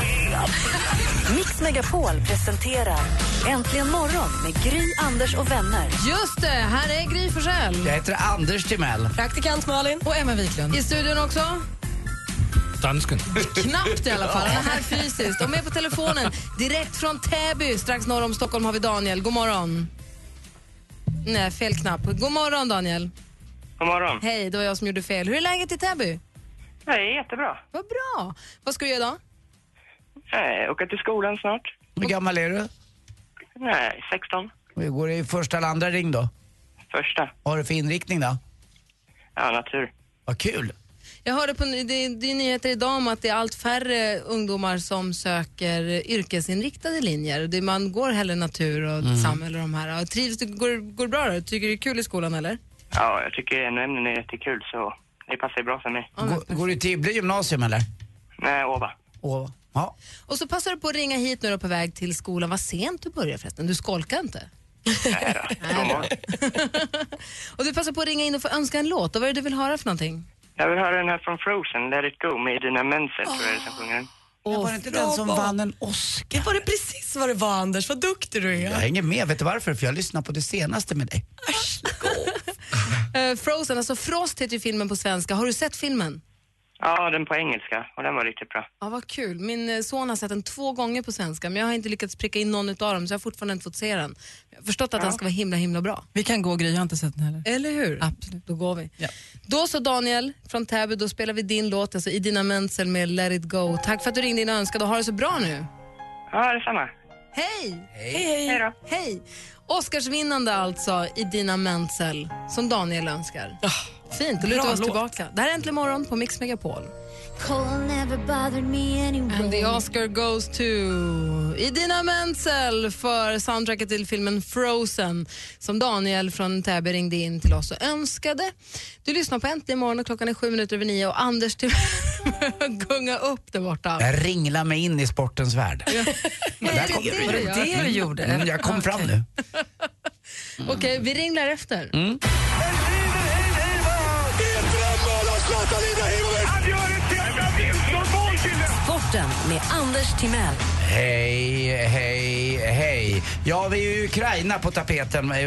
Speaker 2: Mix Megapol presenterar Äntligen morgon med Gry, Anders och vänner.
Speaker 3: Just det, här är Gry Forssell.
Speaker 1: Jag heter Anders Timell.
Speaker 5: Praktikant Malin.
Speaker 4: Och Emma Wiklund.
Speaker 3: I studion också.
Speaker 10: Dansken.
Speaker 3: Knappt i alla fall. Han är här fysiskt. Och med på telefonen, direkt från Täby, strax norr om Stockholm, har vi Daniel. God morgon. Nej, fel knapp. God morgon, Daniel.
Speaker 11: God morgon.
Speaker 3: Hej, det var jag som gjorde fel. Hur är läget i Täby?
Speaker 11: Det är jättebra.
Speaker 3: Vad bra. Vad ska du göra idag?
Speaker 11: Nej, åka till skolan snart.
Speaker 1: Hur gammal är du?
Speaker 11: Nej, 16.
Speaker 1: Vi går i första eller andra ring då?
Speaker 11: Första.
Speaker 1: Vad har du för inriktning då?
Speaker 11: Ja, natur.
Speaker 1: Vad kul.
Speaker 3: Jag hörde på det, det är nyheter idag om att det är allt färre ungdomar som söker yrkesinriktade linjer. Det, man går hellre natur och
Speaker 11: Mm.
Speaker 3: samhälle och de här. Och Trivs du? Går, går det bra då? Tycker du det är kul i skolan eller?
Speaker 11: Ja, jag tycker en ämnen är jättekul så det passar ju bra för mig.
Speaker 1: Går, går du till Tibble gymnasium eller?
Speaker 11: Nej, Åva.
Speaker 1: Åh, ja.
Speaker 3: Och så passar du på att ringa hit nu då på väg till skolan. Vad sent du börjar förresten. Du skolkar inte?
Speaker 11: Nej då.
Speaker 3: Och du passar på att ringa in och få önska en låt. Och vad är det du vill höra för någonting?
Speaker 11: Jag vill höra den här från Frozen, Let it go, med Idina Menzel tror jag det är som sjunger den.
Speaker 1: Men var det inte den som vann en Oscar?
Speaker 5: Det var det precis vad det var Anders, vad duktig du är.
Speaker 1: Jag hänger med, vet du varför? För jag lyssnar på det senaste med dig.
Speaker 3: Eh, Frozen, alltså Frost heter ju filmen på svenska. Har du sett filmen?
Speaker 11: Ja, den på engelska och den var riktigt bra.
Speaker 3: Ja, vad kul. Min eh, son har sett den två gånger på svenska men jag har inte lyckats pricka in någon utav dem så jag har fortfarande inte fått se den. Jag har förstått att den ska vara himla himla bra.
Speaker 4: Vi kan gå Gry, jag har inte sett den heller.
Speaker 3: Eller hur?
Speaker 4: Absolut.
Speaker 3: Då går vi. Då så Daniel från Täby, då spelar vi din låt, alltså Idina Menzel med Let it go. Tack för att du ringde in och önskade och ha det så bra nu.
Speaker 11: Ja, detsamma.
Speaker 3: Hej!
Speaker 11: Hej, hej. Hej då.
Speaker 3: Hej! Oscarsvinnande alltså, Idina Menzel, som Daniel önskar. Fint, då lutar vi oss tillbaka. Det här är Äntligen morgon på Mix Megapol.
Speaker 8: Cold never bothered me anyway.
Speaker 3: And the Oscar goes to Idina Menzel för soundtracket till filmen Frozen som Daniel från Täby ringde in till oss och önskade. Du lyssnar på Äntligen morgon och klockan är sju minuter över nio och Anders till gunga upp där borta.
Speaker 1: Jag ringlar mig in i sportens värld. Kom
Speaker 3: det gör?
Speaker 4: Det du gjorde?
Speaker 1: Mm, jag kom fram nu.
Speaker 3: Okej, vi ringlar efter.
Speaker 1: Mm.
Speaker 2: Sporten med Anders Timell.
Speaker 1: Hej, hej, hej. Ja, vi är i Ukraina på tapeten i,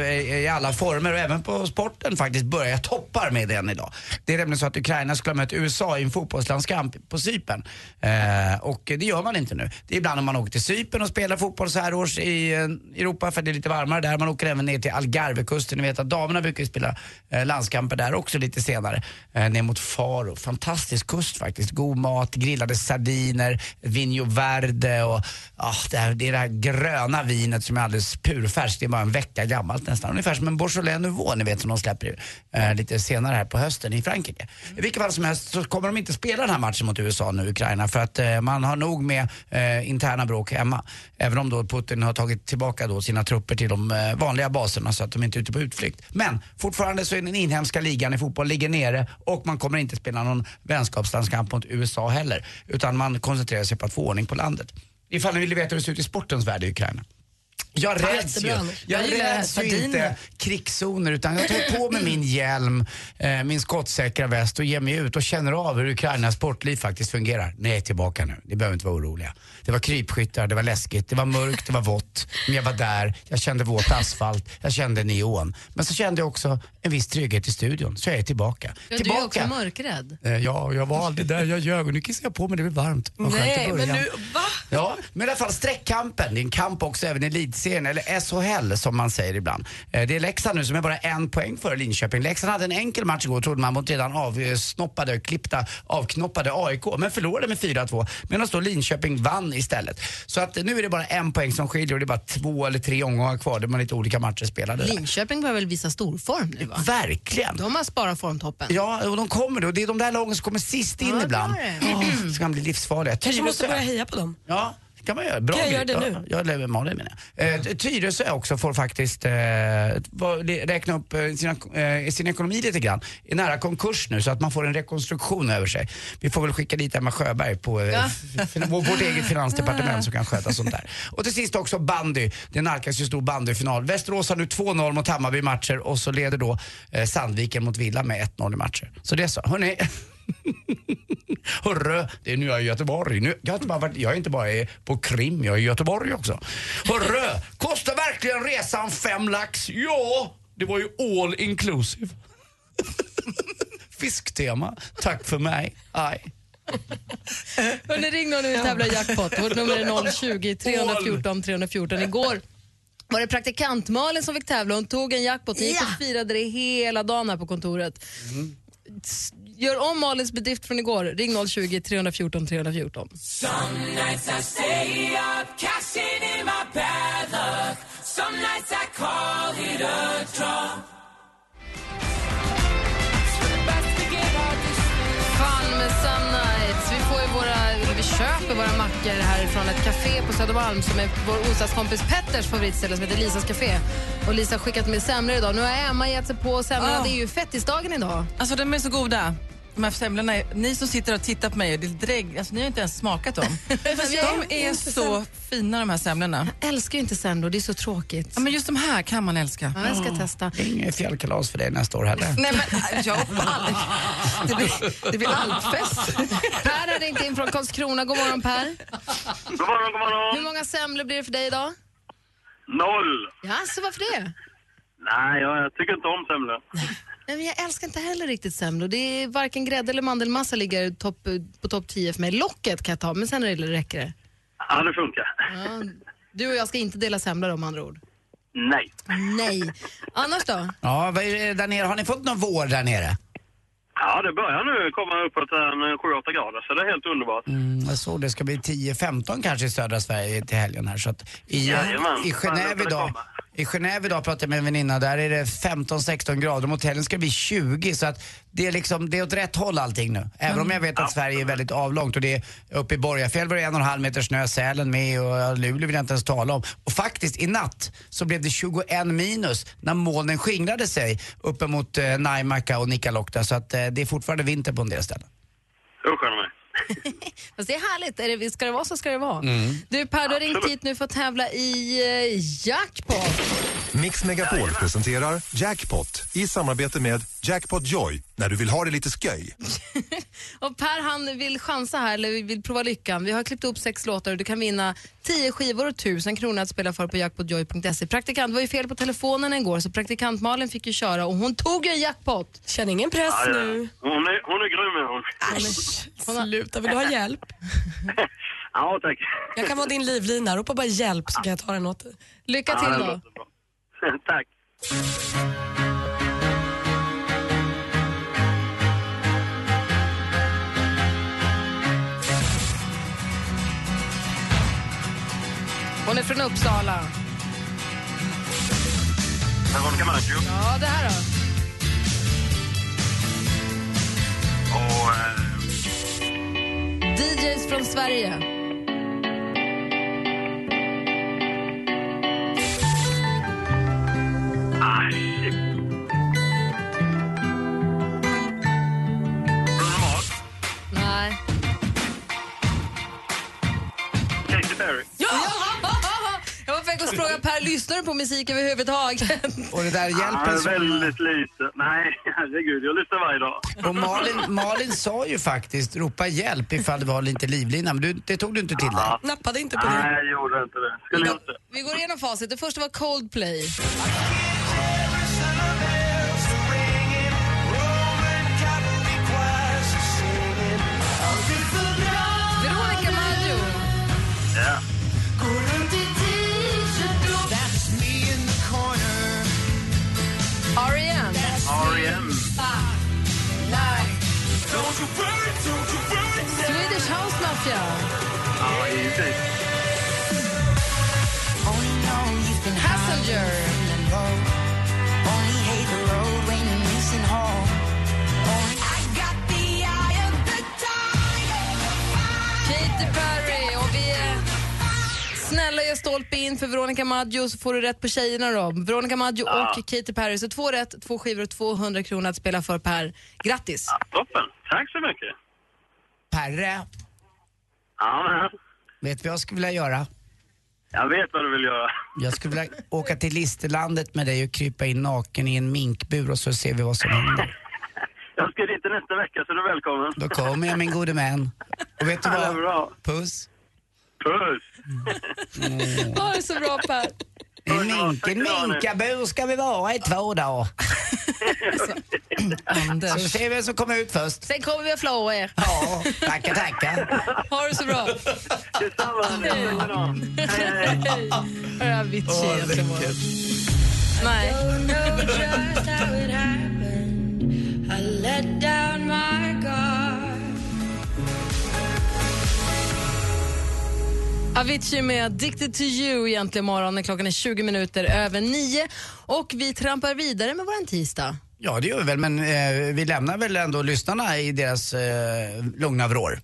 Speaker 1: i, alla former och även på sporten faktiskt börjar jag toppar med den idag. Det är nämligen så att Ukraina skulle ha mött USA i en fotbollslandskamp på Cypern. Eh, och det gör man inte nu. Det är ibland om man åker till Cypern och spelar fotboll så här års i eh, Europa för det är lite varmare där. Man åker även ner till Algarvekusten. Ni vet att damerna brukar ju spela eh, landskamper där också lite senare. Eh, ner mot Faro. Fantastisk kust faktiskt. God mat, grillade sardiner, Vinho Verde och oh, det, här, det är det här gröna vinet som är alldeles purfärskt. Det är bara en vecka gammalt nästan. Ungefär som en Beaujolais Nouveau ni vet som de släpper eh, lite senare här på hösten i Frankrike. I vilket fall som helst så kommer de inte spela den här matchen mot USA nu, Ukraina, för att eh, man har nog med eh, interna bråk hemma. Även om då Putin har tagit tillbaka då sina trupper till de eh, vanliga baserna så att de inte är ute på utflykt. Men fortfarande så är den inhemska ligan i fotboll ligger nere och man kommer inte spela någon vänskapslandskamp mot USA heller. Utan man koncentrerar sig på att få ordning på landet. Ifall ni vill veta hur det ser ut i sportens värld i Ukraina. Jag
Speaker 5: Ja,
Speaker 1: räds ju, jag räds ju inte krigszoner utan jag tar på mig min hjälm, eh, min skottsäkra väst och ger mig ut och känner av hur Ukrainas sportliv faktiskt fungerar. Ni är tillbaka nu, ni behöver inte vara oroliga. Det var krypskyttar, det var läskigt, det var mörkt, det var vått. Men jag var där, jag kände våt asfalt, jag kände neon. Men så kände jag också en viss trygghet i studion, så jag är tillbaka.
Speaker 3: Ja, du är
Speaker 1: tillbaka.
Speaker 3: också mörkrädd.
Speaker 1: Eh, Ja, jag var aldrig där, jag ljög och nu kissar jag på mig, det blir varmt. Vad
Speaker 5: Nej, men nu, va?
Speaker 1: Ja, men i alla fall streckkampen. Det är en kamp också även i elitserien, eller SHL som man säger ibland. Eh, Det är Leksand nu som är bara en poäng före Linköping. Leksand hade en enkel match igår trodde man mot redan avsnoppade, klippta, avknoppade AIK, men förlorade med 4-2. Medan då Linköping vann istället. Så att nu är det bara en poäng som skiljer och det är bara två eller tre omgångar kvar där man lite olika matcher spelade.
Speaker 3: Linköping börjar väl visa storform nu va?
Speaker 1: Verkligen.
Speaker 3: De har sparat formtoppen.
Speaker 1: Ja, och de kommer då. Det är de där lagen som kommer sist in
Speaker 3: Ja,
Speaker 1: ibland.
Speaker 3: det.
Speaker 1: Åh, så kan bli livsfarliga.
Speaker 5: Kanske måste börja heja på dem.
Speaker 1: Ja, kan man göra. Bra
Speaker 5: Kan jag göra det nu?
Speaker 1: Ja, eller Malin menar jag. Eh, Tyresö också får faktiskt eh, räkna upp eh, sina, eh, sin ekonomi lite grann. Är nära konkurs nu så att man får en rekonstruktion över sig. Vi får väl skicka dit Emma Sjöberg på eh,
Speaker 3: Ja.
Speaker 1: vårt eget finansdepartement som kan sköta sånt där. Och till sist också bandy. Det nalkas ju stor bandyfinal. Västerås har nu 2-0 mot Hammarby matcher och så leder då eh, Sandviken mot Villa med 1-0 i matcher. Så det är så. Hörrni. Hörru, det är nu jag är i Göteborg. Nu, jag, har inte bara varit, jag är inte bara på Krim, jag är i Göteborg också. Hörru, kostar verkligen resan fem lax? Ja, det var ju all inclusive. Fisktema, tack för mig. Aj.
Speaker 3: Hörrni, ring någon och vi tävlar i jackpot. Vårt nummer är 020 314 314. Igår var det praktikant Malin som fick tävla. Hon tog en jackpot. Ni gick och firade det hela dagen här på kontoret. S- Gör om Malins bedrift från igår. Ring 020 314 314.
Speaker 7: Some nights I stay up, cashing in my bad luck. Some nights I call it a draw.
Speaker 3: Köper våra mackor härifrån ett café på Södermalm som är vår onsdagskompis Petters favoritställe som heter Lisas Café. Och Lisa har skickat med semlor idag. Nu har Emma gett sig på semlorna.
Speaker 4: Ah.
Speaker 3: Det är ju fettisdagen idag.
Speaker 4: Alltså de är så goda. De här semlorna, ni som sitter och tittar på mig, det är drägg, alltså, ni har inte ens smakat dem. De är så fina de här semlorna.
Speaker 3: Jag älskar ju inte semlor, det är så tråkigt.
Speaker 4: Ja, men just de här kan man älska.
Speaker 3: Ja, jag ska testa.
Speaker 1: Inget fjällkalas för dig nästa år heller.
Speaker 4: Nej men jag det blir, det blir alpfest.
Speaker 3: Per har ringt in från Karlskrona. God morgon Per.
Speaker 12: God morgon, god morgon.
Speaker 3: Hur många semlor blir det för dig idag?
Speaker 12: Noll.
Speaker 3: Ja, så varför det?
Speaker 12: Nej, jag, jag tycker inte om semlor.
Speaker 3: Nej, men jag älskar inte heller riktigt semlor. Det är varken grädde eller mandelmassa ligger topp, på topp 10 för mig. Locket kan jag ta, men sen är det- räcker det.
Speaker 12: Ja, det funkar.
Speaker 3: Ja, du och jag ska inte dela semlor om andra ord.
Speaker 12: Nej.
Speaker 3: Nej. Annars då?
Speaker 1: Ja, vad är det där nere? Har ni fått någon vår där nere?
Speaker 12: Ja, det börjar nu komma uppåt en 7-8 grader, så det är helt underbart.
Speaker 1: Mm, jag såg det ska bli 10-15 kanske i södra Sverige till helgen här. Så att i,
Speaker 12: Jajamän.
Speaker 1: i, Genève idag. I Genève idag pratade jag med en väninna, där är det 15-16 grader. Mot helgen ska bli 20 så att det är liksom, det är åt rätt håll allting nu. Även om jag vet att Sverige är väldigt avlångt och det är uppe i Borgafjäll var det en och en halv meter snö, Sälen med och Luleå vill jag inte ens tala om. Och faktiskt i natt så blev det 21 minus när molnen skingrade sig uppe mot eh, Naimakka och Nikkaluokta så att eh, det är fortfarande vinter på en del ställen.
Speaker 12: Usch.
Speaker 3: Fast det är härligt. Är det, ska det vara så ska det vara.
Speaker 1: Mm.
Speaker 3: Du Per, du har ringt hit nu för att tävla i eh, jackpot.
Speaker 13: Mix Megapol presenterar Jackpot i samarbete med Jackpot Joy när du vill ha det lite sköj.
Speaker 3: Och Per han vill chansa här, eller vill prova lyckan. Vi har klippt upp sex låtar och du kan vinna 10 skivor och 1000 kronor att spela för på jackpotjoy.se. Praktikant var ju fel på telefonen igår så praktikant Malin fick ju köra och hon tog ju en jackpot.
Speaker 5: Känn ingen press
Speaker 12: Ja, ja.
Speaker 5: nu.
Speaker 12: Hon är, hon är grym är hon.
Speaker 5: Sluta, vill du ha hjälp?
Speaker 12: Ja, tack.
Speaker 5: Jag kan vara din livlina. Ropa bara hjälp så kan jag ta den åt dig.
Speaker 3: Lycka
Speaker 12: Ja,
Speaker 3: till
Speaker 12: det
Speaker 3: då.
Speaker 12: tack.
Speaker 3: Hon är från Uppsala.
Speaker 12: Veronica Maggio.
Speaker 3: Ja, det här då?
Speaker 12: Och... Eh,
Speaker 3: DJs från Sverige. Lyssnar du på musik överhuvudtaget?
Speaker 1: Och det där
Speaker 12: Ja,
Speaker 1: hjälpen som...
Speaker 12: väldigt lite. Nej, herregud. Jag lyssnar varje dag.
Speaker 1: Och Malin, Malin sa ju faktiskt ropa hjälp ifall det var lite livlina, men du, det tog du inte till dig.
Speaker 5: Nappade inte på
Speaker 12: Nej,
Speaker 5: det.
Speaker 12: jag gjorde inte det. Skulle jag inte.
Speaker 3: Vi går igenom facit. Det första var Coldplay. Veronica Maggio så får du rätt på tjejerna då. Veronica Maggio
Speaker 12: Ja.
Speaker 3: och Katy Perry. Så två rätt, två skivor och 200 kronor att spela för Per. Grattis!
Speaker 12: Toppen. Tack så mycket.
Speaker 1: Perre,
Speaker 12: Ja,
Speaker 1: vet du vad jag skulle vilja göra?
Speaker 12: jag vet vad du vill göra.
Speaker 1: Jag skulle vilja åka till Listerlandet med dig och krypa in naken i en minkbur och så ser vi vad som händer.
Speaker 12: Jag ska dit nästa vecka så du är välkommen.
Speaker 1: Då kommer jag min gode vän. Och vet du
Speaker 12: Ja,
Speaker 1: vad? Puss.
Speaker 12: Puss.
Speaker 3: Ha det så bra Per!
Speaker 1: En mink, en minkabur ska vi vara i två dagar.
Speaker 3: Anders.
Speaker 1: Så ser vi vem som kommer ut först.
Speaker 3: Sen kommer vi att flå er.
Speaker 1: Ja, tackar, tackar.
Speaker 3: Ha det så bra!
Speaker 12: Detsamma.
Speaker 3: Hej! Hej! Avicii egentligen. Nej. Avicii med Addicted to you egentligen morgon. Klockan är 20 minuter över nio och vi trampar vidare med våran tisdag.
Speaker 1: Ja, det gör vi väl, men eh, vi lämnar väl ändå lyssnarna i deras eh, lugna vrår.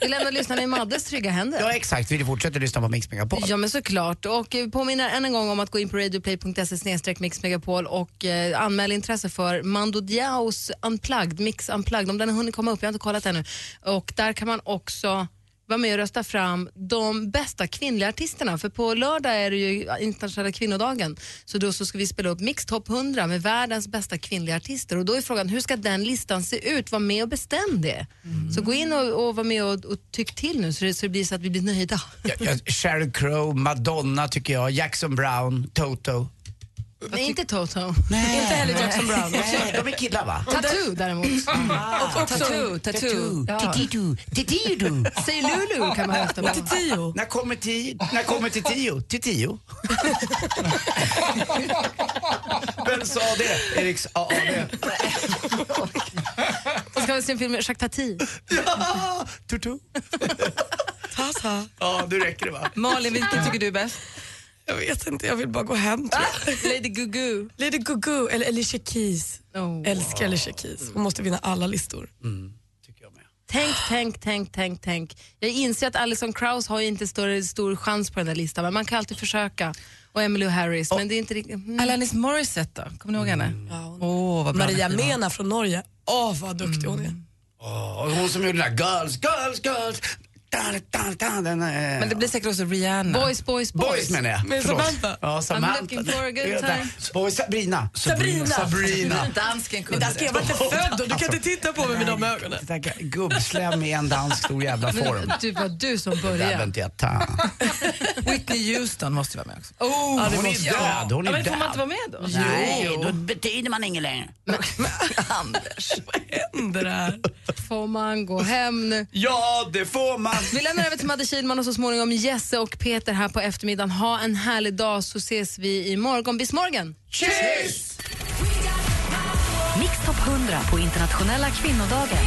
Speaker 3: Vi lämnar lyssnarna i Maddes trygga händer.
Speaker 1: Ja, exakt. Vi fortsätter lyssna på Mix Megapol.
Speaker 3: Ja men såklart. Och eh, påminner än en gång om att gå in på radioplay.se mixmegapol och eh, anmäla intresse för Mando Diaos Unplugged, Mix Unplugged, om den har hunnit komma upp, jag har inte kollat ännu. Och där kan man också vara med och rösta fram de bästa kvinnliga artisterna. För på lördag är det ju internationella kvinnodagen. Så då så ska vi spela upp Mix Top 100 med världens bästa kvinnliga artister. Och då är frågan, hur ska den listan se ut? Var med och bestäm det. Så gå in och, och var med och, och tyck till nu så det, så det blir så att vi blir nöjda.
Speaker 1: Ja, ja, Sheryl Crow, Madonna tycker jag, Jackson Brown, Toto.
Speaker 3: Nej, inte Toto.
Speaker 1: Nej.
Speaker 3: Inte heller Jackson Brown.
Speaker 1: Nej, de är killar va?
Speaker 3: Tattoo däremot.
Speaker 1: Ah,
Speaker 3: och också,
Speaker 1: Tattoo, Tattoo.
Speaker 3: Ja.
Speaker 1: Titidu, Titidu.
Speaker 3: Säg Lulu kan man rösta på.
Speaker 1: När kommer tio? När kommer till tio? Till tio? Vem sa det? Eriks AAV.
Speaker 3: Och ska vi se en film med Jacques Tati.
Speaker 1: Ja, Tutu.
Speaker 5: Tassa.
Speaker 1: Ja, nu räcker det va?
Speaker 4: Malin, vilken tycker du är bäst?
Speaker 5: Jag vet inte, jag vill bara gå hem tror jag.
Speaker 3: Lady Gugu.
Speaker 5: Lady Gugu eller Alicia Keys. Älskar Alicia Keys. Hon måste vinna alla listor.
Speaker 3: Tänk, tänk, tänk, tänk, tänk. Jag inser att Alison Krauss har inte större, stor chans på den där listan, men man kan alltid försöka. Och Emily Harris, men det är inte riktigt... Mm.
Speaker 4: Alanis Morissette då? Kommer ni ihåg henne? Åh, vad bra
Speaker 5: Maria. Mena från Norge. Åh, vad duktig hon är.
Speaker 1: Och hon som gjorde den där Girls, Girls, Girls. Eh,
Speaker 4: Men det blir säkert också Rihanna.
Speaker 3: Boys, boys, boys.
Speaker 1: Boys menar jag.
Speaker 5: Med
Speaker 1: Förlåt.
Speaker 5: Samantha.
Speaker 1: Ja, Samantha.
Speaker 3: I'm looking for a good time.
Speaker 1: Boys, Sabrina.
Speaker 5: Sabrina.
Speaker 1: Sabrina.
Speaker 4: Dansken kunde
Speaker 5: Dansken, jag var inte född då. Du kan inte titta på mig med de ögonen.
Speaker 1: Gubbslem i en dansk stor jävla form.
Speaker 3: Du var du som
Speaker 1: Det
Speaker 3: började.
Speaker 4: Whitney Houston måste vara med också.
Speaker 1: Oh,
Speaker 5: Ja, det
Speaker 1: hon är död. Hon är
Speaker 4: men får man inte vara med då?
Speaker 1: Nej, då betyder man inget längre.
Speaker 4: Anders.
Speaker 5: Vad händer här?
Speaker 3: Får man gå hem nu?
Speaker 1: Ja, det får man.
Speaker 3: Vi lämnar över till Madde Kihlman och så småningom Jesse och Peter här på eftermiddagen. Ha en härlig dag så ses vi imorgon. Bis morgon!
Speaker 1: Cheers!
Speaker 2: Mix Top 100 på internationella kvinnodagen.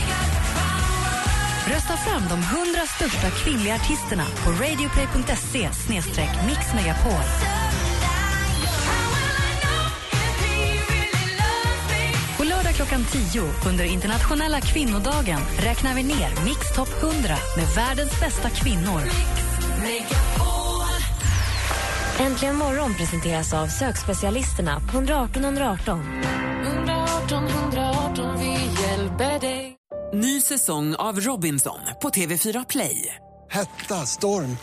Speaker 2: Rösta fram de 100 största kvinnliga artisterna på radioplay.se mixmegapol. Lördag klockan 10 under internationella kvinnodagen räknar vi ner Mix Top 100 med världens bästa kvinnor.
Speaker 9: Äntligen morgon presenteras av sökspecialisterna på 118 118.
Speaker 8: 118 118, vi hjälper dig.
Speaker 14: Ny säsong av Robinson på TV4 Play.
Speaker 15: Hetta, storm,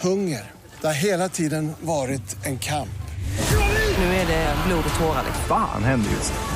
Speaker 15: hunger. Det har hela tiden varit en kamp.
Speaker 14: Nu är det blod och tårar.
Speaker 16: Fan händer just nu.